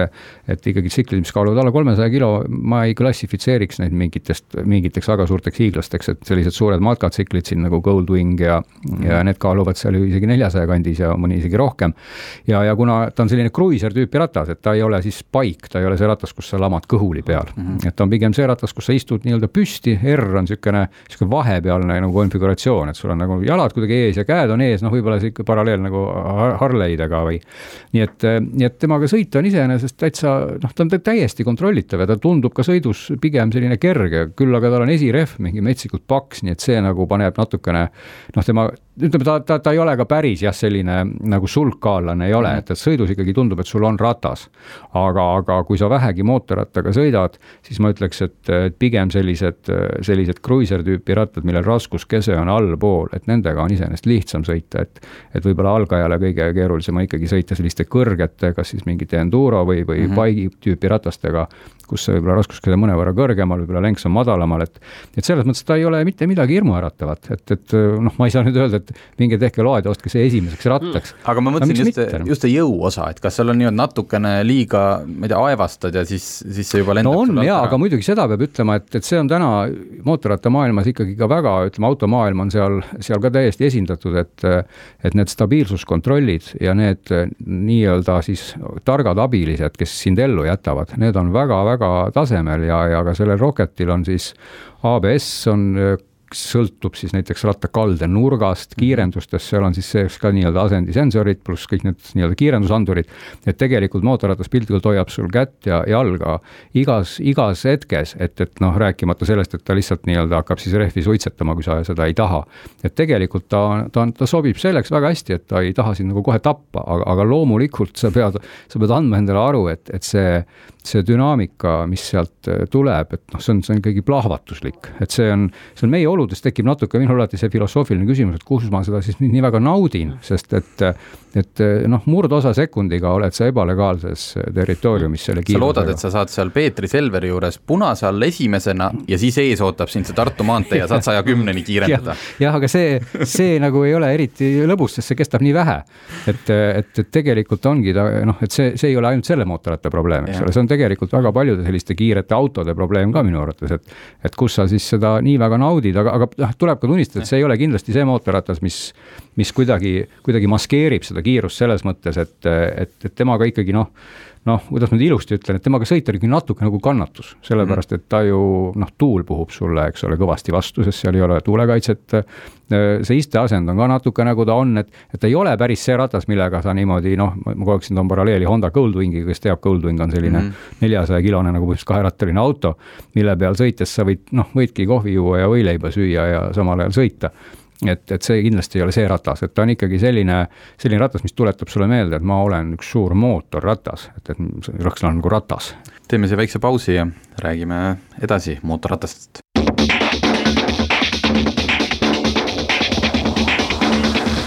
et ikkagi tsiklid, mis kaaluvad alla kolmesaja kilo, ma ei klassifitseeriks neid mingitest, mingiteks väga suurteks hiiglasteks, et sellised suured matkatsiklid siin nagu Goldwing ja mm. ja need kaaluvad seal ju isegi neljasaja kandis ja mõni isegi rohkem. ja, ja kuna ta on selline kruiiser tüüpi ratas, et ta ei ole siis paik, ta ei ole see ratas, kus sa lamad kõhuli peal mm, -hmm. et ta on pigem see ratas, kus sa istud nii-öelda püsti, R on niisugune, niisugune vahepealne nagu konfiguratsioon, et sul on nagu jalad kuidagi ees ja käed on ees, noh, võib-olla sihuke paralleel nagu Harley'dega või. nii et, nii et temaga sõita on iseenesest täitsa noh, ta on täiesti kontrollitav ja ta tundub ka sõidus pigem selline kerge, küll aga tal on esirehv mingi metsikult paks, nii et see nagu paneb natukene noh, tema ütleme, ta, ta, ta ei ole ka päris jah, selline nagu sulgkaallane ei ole, mhm. et, et sõidus ikkagi tundub, et sul on ratas. aga, aga kui sa vähegi mootorrattaga sõidad, siis ma ütleks, et pigem sellised, sellised kruiser tüüpi rattad, millel raskuskese on allpool, et nendega on iseenesest lihtsam sõita, et et võib-olla algajale kõige keerulisem on ikkagi sõita selliste kõrgete, kas siis mingite enduro või, või mm -hmm. bike'i tüüpi ratastega, kus võib-olla raskuskese mõnevõrra kõrgemal, võib-olla lenks on madalamal, et et selles mõttes ta ei ole mitte midagi hirmuäratavat, et, et noh, ma ei saa nüüd öelda, et minge tehke loed ja ostke see esimeseks rattaks. Mm.. aga ma mõtlesin just, just see jõu osa, et kas seal on nii-öelda natukene liiga, ma ei tea, aevastad ja siis, siis see juba lendab no on jaa, aga muidugi seda peab ütlema, et, et see on täna mootorrattamaailmas ikkagi ka väga, ütleme, automaailm on seal, seal ka täiesti esindatud, et et need stabiilsuskontrollid ja need nii-öelda siis targad abilised, kes sind ellu jätavad, need on väga-väga tasemel ja, ja ka sellel Rocketil on siis ABS on sõltub siis näiteks rattakalde nurgast, kiirendustest, seal on siis sees ka nii-öelda asendisensorid pluss kõik need nii-öelda kiirendusandurid. et tegelikult mootorratas piltlikult hoiab sul kätt ja jalga igas, igas hetkes, et, et noh, rääkimata sellest, et ta lihtsalt nii-öelda hakkab siis rehvi suitsetama, kui sa seda ei taha. et tegelikult ta, ta, ta sobib selleks väga hästi, et ta ei taha sind nagu kohe tappa, aga, aga loomulikult sa pead, sa pead andma endale aru, et, et see see dünaamika, mis sealt tuleb, et noh, see on, see on ikkagi plahvatuslik, et see on, see on meie oludes tekib natuke minul alati see filosoofiline küsimus, et kus ma seda siis nüüd nii väga naudin, sest et et noh, murdosa sekundiga oled sa ebalegaalses territooriumis selle sa loodad, et sa saad seal Peetri Selveri juures punase all esimesena ja siis ees ootab sind see Tartu maantee ja saad saja kümneni kiirendada. jah, aga see, see nagu ei ole eriti lõbus, sest see kestab nii vähe. et, et, et tegelikult ongi ta noh, et see, see ei ole ainult selle mootorratta probleem, eks ole, see on tegelikult väga paljude selliste kiirete autode probleem ka minu arvates, et et kus sa siis seda nii väga naudid, aga, aga noh, tuleb ka tunnistada, et see ei ole kindlasti see mootorratas, mis mis kuidagi, kuidagi maskeerib seda kiirust selles mõttes, et, et, et temaga ikkagi noh, noh, kuidas ma nüüd ilusti ütlen, et temaga sõita oli natuke nagu kannatus, sellepärast et ta ju noh, tuul puhub sulle, eks ole, kõvasti vastu, sest seal ei ole tuulekaitset. see isteasend on ka natuke nagu ta on, et, et ta ei ole päris see ratas, millega sa niimoodi noh, ma kogu aeg siin toon paralleeli Honda Goldwingiga, kes teab, Goldwing on selline neljasaja mm -hmm. kilone nagu põhimõtteliselt kaherattaline auto, mille peal sõites sa võid noh, võidki kohvi juua ja võileiba süüa ja samal ajal sõita et, et see kindlasti ei ole see ratas, et ta on ikkagi selline, selline ratas, mis tuletab sulle meelde, et ma olen üks suur mootorratas, et, et rõks on nagu ratas. teeme siia väikse pausi ja räägime edasi mootorratastest.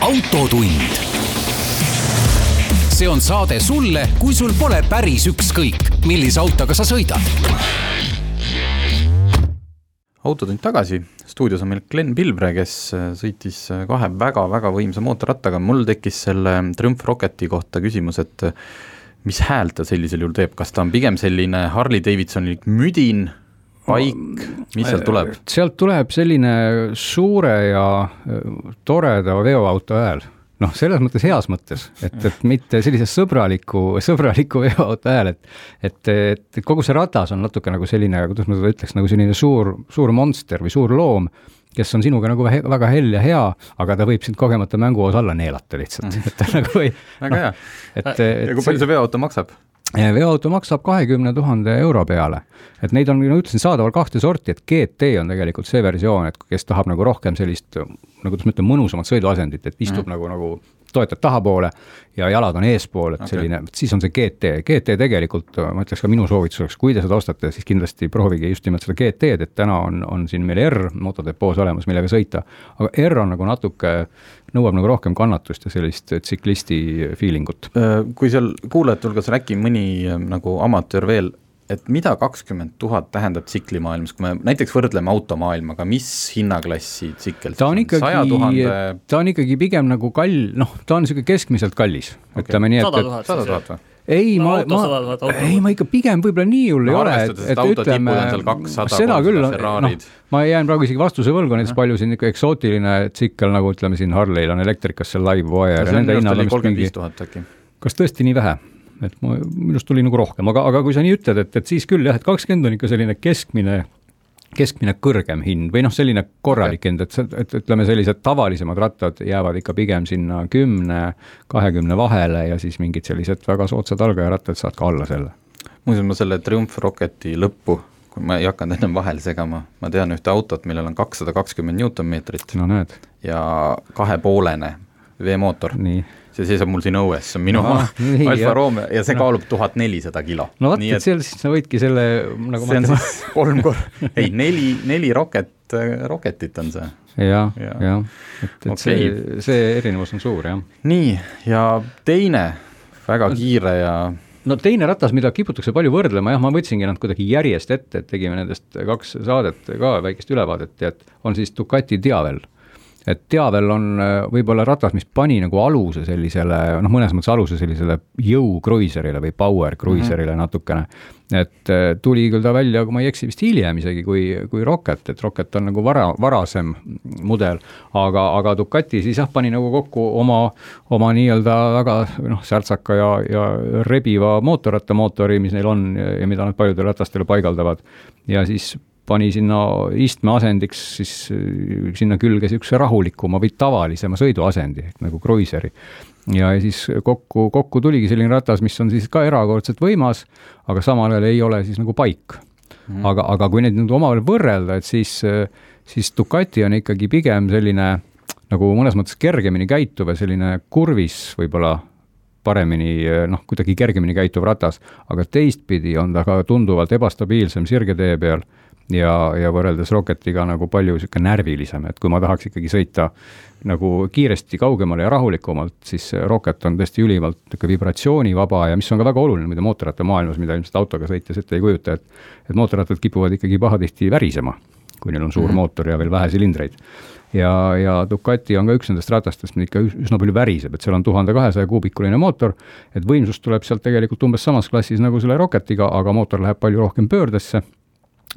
autotund. see on saade sulle, kui sul pole päris ükskõik, millise autoga sa sõidad autotund tagasi, stuudios on meil Glen Pilvre, kes äh, sõitis äh, kahe väga-väga võimsa mootorrattaga, mul tekkis selle Triumph Rocketi kohta küsimus, et äh, mis häält ta sellisel juhul teeb, kas ta on pigem selline Harley Davidsonik müdin, paik, mis sealt tuleb? sealt tuleb selline suure ja toreda veoauto hääl noh, selles mõttes heas mõttes, et, et mitte sellise sõbraliku, sõbraliku veoauto hääl, et et, et kogu see ratas on natuke nagu selline, kuidas ma seda ütleks, nagu selline suur, suur monster või suur loom, kes on sinuga nagu väga hell ja hea, aga ta võib sind kogemata mänguosa alla neelata lihtsalt mm, et ta nagu ei väga hea no,. et, et ja kui palju see veoauto maksab? Veoauto maksab kahekümne tuhande euro peale. et neid on, nagu ütlesin, saadaval kahte sorti, et GT on tegelikult see versioon, et kes tahab nagu rohkem sellist, no kuidas ma ütlen, mõnusamat sõiduasendit, et istub mm. nagu, nagu toetad tahapoole ja jalad on eespool, et okay. selline, siis on see GT, GT tegelikult ma ütleks ka minu soovituseks, kui te seda ostate, siis kindlasti proovige just nimelt seda GT-d, et täna on, on siin meil R motodepoos olemas, millega sõita. aga R on nagu natuke, nõuab nagu rohkem kannatust ja sellist tsiklisti feeling ut. Äh, kui seal kuulajate hulgas on äkki mõni äh, nagu amatöör veel et mida kakskümmend tuhat tähendab tsiklimaailmas, kui me näiteks võrdleme automaailmaga, mis hinnaklassi tsikkel ta on ikkagi, ta on ikkagi pigem nagu kall-, noh, ta on niisugune keskmiselt kallis okay., ütleme nii, et sada tuhat, või? ei no,, ma, ma, ei ma ikka pigem võib-olla nii hull ei ole, et, et ütleme, seda küll, noh, ma jään praegu isegi vastuse võlgu, näiteks palju siin ikka eksootiline tsikkel, nagu ütleme siin Harley'l on Electricas see Live Wire ja nende hinnad on vist mingi, kas tõesti nii vähe? Et ma, minust tuli nagu rohkem, aga, aga kui sa nii ütled, et, et siis küll jah, et kakskümmend on ikka selline keskmine, keskmine kõrgem hind või noh, selline korralik hind, et, et ütleme, sellised tavalisemad rattad jäävad ikka pigem sinna kümne, kahekümne vahele ja siis mingid sellised väga soodsad algajarattad saad ka alla selle. muuseas, ma selle Triumph Rocketi lõppu kui ma ei hakanud ennem vahele segama, ma tean ühte autot, millel on kakssada kakskümmend Newton-meetrit no, näed. ja kahepoolene veemootor. see seisab mul siin õues, see on minu no, nii, Alfa Romeo ja see kaalub tuhat nelisada kilo. no vot, et seal siis sa võidki selle nagu see on siis kolm korda, ei neli, neli roket, roketit on see ja,. jah, jah, et, et okay. see, see erinevus on suur, jah. nii, ja teine väga kiire ja no teine ratas, mida kiputakse palju võrdlema, jah, ma võtsingi nad kuidagi järjest ette, et tegime nendest kaks saadet ka väikest ülevaadet ja et on siis Ducati Diavel et Diavel on äh, võib-olla ratas, mis pani nagu aluse sellisele, noh, mõnes mõttes aluse sellisele jõukruiserile või power cruiserile mm -hmm. natukene. et äh, tuli küll ta välja, kui ma ei eksi, vist hiljem isegi kui, kui Rocket, et Rocket on nagu vara, varasem mudel, aga, aga Ducati siis jah, pani nagu kokku oma, oma nii-öelda väga noh, särtsaka ja, ja rebiva mootorrattamootori, mis neil on ja mida nad paljudele ratastele paigaldavad. ja siis pani sinna istmeasendiks siis äh, sinna külge niisuguse rahulikuma või tavalisema sõiduasendi, nagu kruiiseri. ja siis kokku, kokku tuligi selline ratas, mis on siis ka erakordselt võimas, aga samal ajal ei ole siis nagu paik. Mm.. aga, aga kui neid nüüd omavahel võrrelda, et siis, siis Ducati on ikkagi pigem selline nagu mõnes mõttes kergemini käituv ja selline kurvis võib-olla paremini noh, kuidagi kergemini käituv ratas, aga teistpidi on ta ka tunduvalt ebastabiilsem sirgetee peal ja, ja võrreldes Rocketiga nagu palju niisugune närvilisem, et kui ma tahaks ikkagi sõita nagu kiiresti kaugemale ja rahulikumalt, siis Rocket on tõesti ülimalt niisugune vibratsioonivaba ja mis on ka väga oluline muide mootorrattamaailmas, mida ilmselt autoga sõites ette ei kujuta, et et mootorrattad kipuvad ikkagi pahatihti värisema, kui neil on suur mm -hmm. mootor ja veel vähe silindreid ja, ja Ducati on ka üks nendest ratastest, mis ikka üsna palju väriseb, et seal on tuhande kahesaja kuubikuline mootor, et võimsus tuleb sealt tegelikult umbes samas klassis nagu selle Rocketiga, aga mootor läheb palju rohkem pöördesse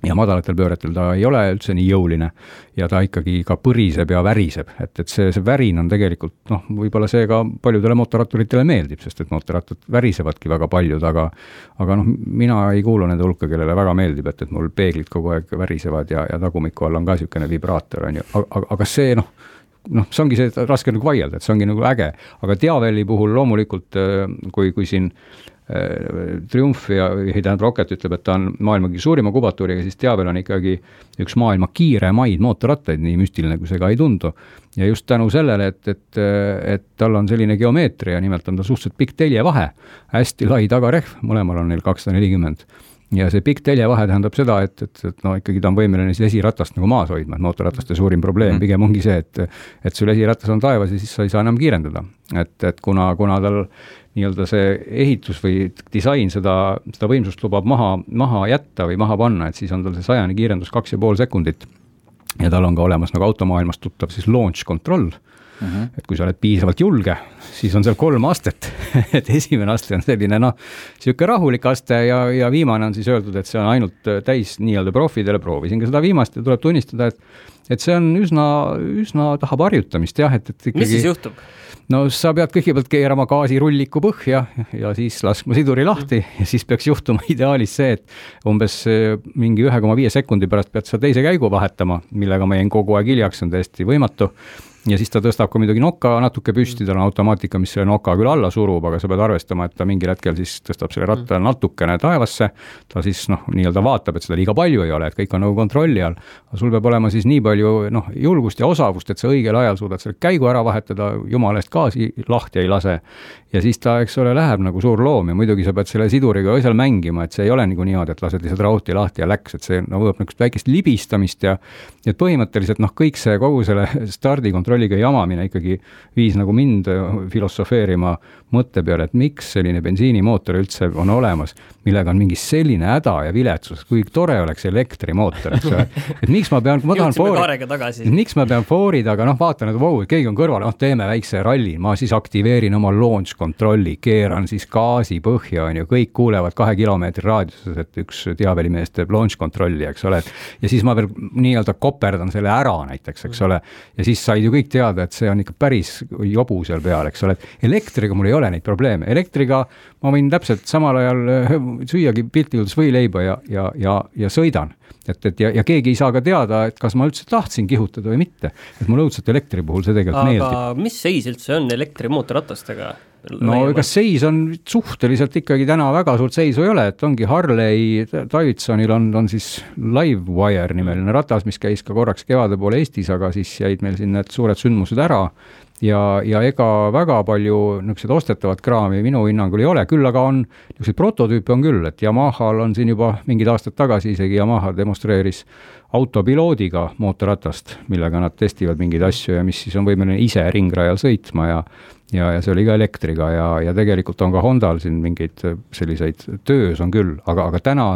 ja madalatel pööretel ta ei ole üldse nii jõuline ja ta ikkagi ka põriseb ja väriseb, et, et see, see värin on tegelikult noh, võib-olla see ka paljudele mootorratturitele meeldib, sest et mootorrattad värisevadki väga paljud, aga aga noh, mina ei kuulu nende hulka, kellele väga meeldib, et, et mul peeglid kogu aeg värisevad ja, ja tagumiku all on ka niisugune vibraator, on ju, aga, aga see noh, noh, see ongi see, raske nagu vaielda, et see ongi nagu äge, aga Diaveli puhul loomulikult kui, kui siin Äh, Triumph ja, või tähendab Rocket ütleb, et ta on maailma kõige suurima kubatuuriga, siis Diabel on ikkagi üks maailma kiiremaid mootorrattaid, nii müstiline kui see ka ei tundu. ja just tänu sellele, et, et, et tal on selline geomeetria, nimelt on ta suhteliselt pikk teljevahe, hästi lai tagarehv, mõlemal on neil kakssada nelikümmend ja see pikk teljevahe tähendab seda, et, et, et no ikkagi ta on võimeline siis esiratast nagu maas hoidma, et mootorrataste suurim probleem mm. pigem ongi see, et et sul esiratas on taevas ja siis sa ei saa enam kiirendada. et, et kuna, kuna tal nii-öelda see ehitus või disain seda, seda võimsust lubab maha, maha jätta või maha panna, et siis on tal see sajane kiirendus kaks ja pool sekundit. ja tal on ka olemas nagu automaailmas tuttav siis launch control Mm -hmm. et kui sa oled piisavalt julge, siis on seal kolm astet et esimene aste on selline noh, niisugune rahulik aste ja, ja viimane on siis öeldud, et see on ainult täis nii-öelda profidele, proovisin ka seda viimast ja tuleb tunnistada, et et see on üsna, üsna tahab harjutamist jah, et, et ikkagi mis siis juhtub? no sa pead kõigepealt keerama gaasirulliku põhja ja siis laskma siduri lahti ja siis peaks juhtuma ideaalis see, et umbes mingi ühe koma viie sekundi pärast pead sa teise käigu vahetama, millega ma jäin kogu aeg hiljaks, on täiesti võimatu ja siis ta tõstab ka muidugi noka natuke püsti, tal on automaatika, mis selle noka küll alla surub, aga sa pead arvestama, et ta mingil hetkel siis tõstab selle ratta mm. natukene taevasse, ta siis noh, nii-öelda vaatab, et seda liiga palju ei ole, et kõik on nagu kontrolli all. aga sul peab olema siis nii palju noh, julgust ja osavust, et sa õigel ajal suudad selle käigu ära vahetada, jumala eest gaasi lahti ei lase ja siis ta, eks ole, läheb nagu suur loom ja muidugi sa pead selle siduriga ka seal mängima, et see ei ole nagu niimoodi, et lased lihtsalt rauti lahti ja läks, et see nõuab no, niisugust väikest libistamist ja et põhimõtteliselt noh, kõik see, kogu selle stardikontrolliga jamamine ikkagi viis nagu mind filosofeerima mõtte peale, et miks selline bensiinimootor üldse on olemas, millega on mingi selline häda ja viletsus, kui tore oleks elektrimootor, eks ole. et miks ma pean, ma tahan foori, miks ma pean foori taga, noh, vaatan, et vau, keegi on kõrval, noh, teeme väikse ralli, ma siis aktiveerin oma launch kontrolli, keeran siis gaasi põhja, on ju, kõik kuulevad kahe kilomeetri raadiuses, et üks teabelimees teeb launch kontrolli, eks ole. ja siis ma veel nii-öelda koperdan selle ära näiteks, eks ole. ja siis said ju kõik teada, et see on ikka päris jobu seal peal, eks ole, et elektriga mul ei ole neid probleeme, elektriga ma võin täpselt samal ajal äh, süüagi piltlikult võileiba ja, ja, ja, ja sõidan. et, et ja, ja keegi ei saa ka teada, et kas ma üldse tahtsin kihutada või mitte. et mulle õudselt elektri puhul see tegelikult aga meeldib. aga mis seis üldse on elektrimootorratastega? No ega seis on suhteliselt ikkagi täna väga suurt seisu ei ole, et ongi Harley Davidsonil on, on siis Livewire nimeline ratas, mis käis ka korraks kevade poole Eestis, aga siis jäid meil siin need suured sündmused ära ja, ja ega väga palju niisuguseid ostetavat kraami minu hinnangul ei ole, küll aga on, niisuguseid prototüüpe on küll, et Yamahal on siin juba mingid aastad tagasi isegi Yamaha demonstreeris autopiloodiga mootorratast, millega nad testivad mingeid asju ja mis siis on võimeline ise ringrajal sõitma ja ja, ja see oli ka elektriga ja, ja tegelikult on ka Hondal siin mingeid selliseid töös on küll, aga, aga täna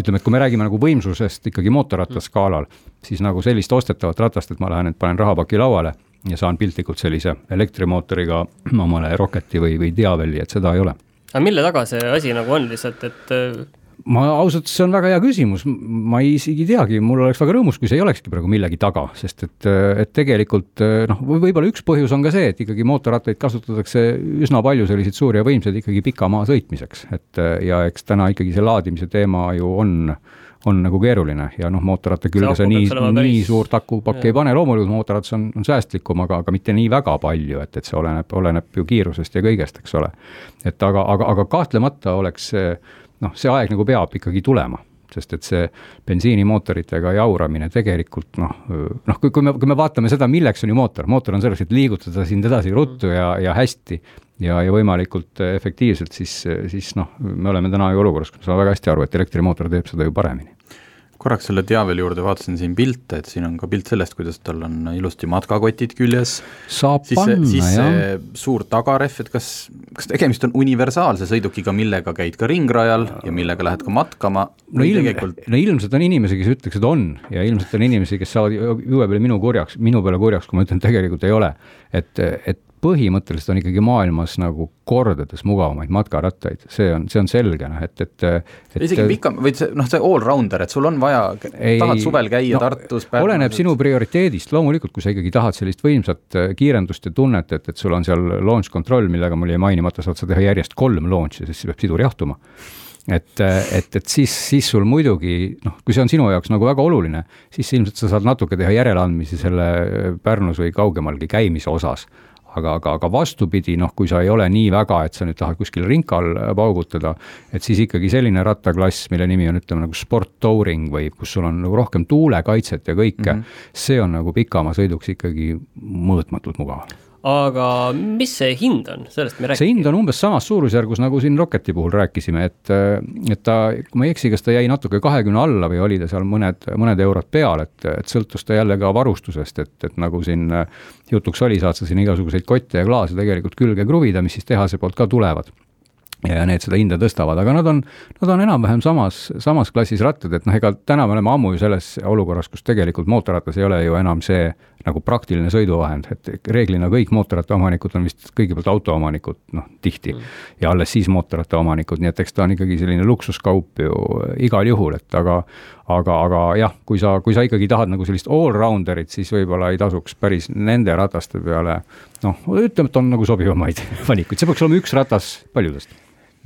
ütleme, et kui me räägime nagu võimsusest ikkagi mootorrattaskaalal, siis nagu sellist ostetavat ratast, et ma lähen, et panen rahapaki lauale ja saan piltlikult sellise elektrimootoriga omale Rocketi või, või Diaveli, et seda ei ole. aga mille taga see asi nagu on lihtsalt, et ma ausalt, see on väga hea küsimus, ma ei isegi teagi, mul oleks väga rõõmus, kui see ei olekski praegu millegi taga, sest et, et tegelikult noh, võib-olla üks põhjus on ka see, et ikkagi mootorrattaid kasutatakse üsna palju selliseid suuri ja võimsaid ikkagi pika maa sõitmiseks, et ja eks täna ikkagi see laadimise teema ju on on nagu keeruline ja noh, mootorratta külge sa nii, nii suurt akupakki ei pane, loomulikult mootorratas on, on säästlikum, aga, aga mitte nii väga palju, et, et see oleneb, oleneb ju kiirusest ja kõigest, eks ole. et aga, aga, aga kahtlemata oleks see noh, see aeg nagu peab ikkagi tulema sest et see bensiinimootoritega jauramine tegelikult noh, noh, kui, kui me, kui me vaatame seda, milleks on ju mootor, mootor on selleks, et liigutada sind edasi ruttu ja, ja hästi ja, ja võimalikult efektiivselt, siis, siis noh, me oleme täna ju olukorras, kus ma saan väga hästi aru, et elektrimootor teeb seda ju paremini korraks selle Diavel juurde vaatasin siin pilte, et siin on ka pilt sellest, kuidas tal on ilusti matkakotid küljes. saab siis panna, jah. siis see suur tagarehv, et kas, kas tegemist on universaalse sõidukiga, millega käid ka ringrajal ja millega lähed ka matkama? no ilm tegelikult..., no ilmselt on inimesi, kes ütleks, et on ja ilmselt on inimesi, kes saavad juue peale minu kurjaks, minu peale kurjaks, kui ma ütlen, tegelikult ei ole. et, et põhimõtteliselt on ikkagi maailmas nagu kordades mugavamaid matkarattaid, see on, see on selge, noh et, et, et isegi pikam, või see noh, see all-rounder, et sul on vaja, tahad suvel käia no, Tartus oleneb sinu prioriteedist, loomulikult, kui sa ikkagi tahad sellist võimsat äh, kiirendust ja tunnet, et, et sul on seal launch control, millega mul jäi mainimata, saad sa teha järjest kolm launch'i, siis peab sidur jahtuma. Et, et, et siis, siis sul muidugi noh, kui see on sinu jaoks nagu väga oluline, siis ilmselt sa saad natuke teha järeleandmisi selle Pärnus või kaugemalgi käimise osas aga, aga, aga vastupidi, noh, kui sa ei ole nii väga, et sa nüüd tahad kuskil rinkal paugutada, et siis ikkagi selline rattaklass, mille nimi on, ütleme nagu sport touring või kus sul on nagu rohkem tuulekaitset ja kõike mm, -hmm. see on nagu pikamaa sõiduks ikkagi mõõtmatult mugavam aga mis see hind on, sellest me rääkisime? see hind on umbes samas suurusjärgus, nagu siin Rocketi puhul rääkisime, et, et ta, kui ma ei eksi, kas ta jäi natuke kahekümne alla või oli ta seal mõned, mõned eurod peal, et, et sõltus ta jälle ka varustusest, et, et nagu siin jutuks oli, saad sa siin igasuguseid kotte ja klaase tegelikult külge kruvida, mis siis tehase poolt ka tulevad ja need seda hinda tõstavad, aga nad on, nad on enam-vähem samas, samas klassis rattad, et noh, ega täna me oleme ammu ju selles olukorras, kus tegelikult mootorratas ei ole ju enam see nagu praktiline sõiduvahend, et reeglina kõik mootorrattaomanikud on vist kõigepealt autoomanikud, noh, tihti mm., ja alles siis mootorrattaomanikud, nii et eks ta on ikkagi selline luksuskaup ju igal juhul, et aga aga, aga jah, kui sa, kui sa ikkagi tahad nagu sellist allrounderit, siis võib-olla ei tasuks päris nende rataste peale noh, ütleme, et on nagu sobivamaid valikuid, see peaks olema üks ratas paljudest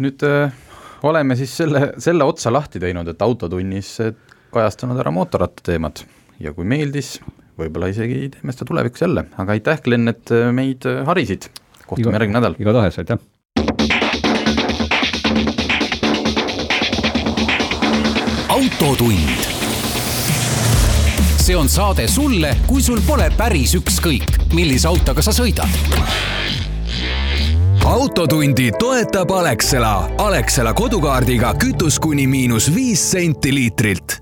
nüüd äh, oleme siis selle, selle otsa lahti teinud, et Autotunnis kajastanud ära mootorrattateemad ja kui meeldis, võib-olla isegi teeme seda tulevikus jälle, aga aitäh, Glen, et äh, meid äh, harisid. kohtume järgmine nädal. igatahes, aitäh. autotund. see on saade sulle, kui sul pole päris ükskõik, millise autoga sa sõidad autotundi toetab Alexela. Alexela kodukaardiga kütus kuni miinus viis senti liitrilt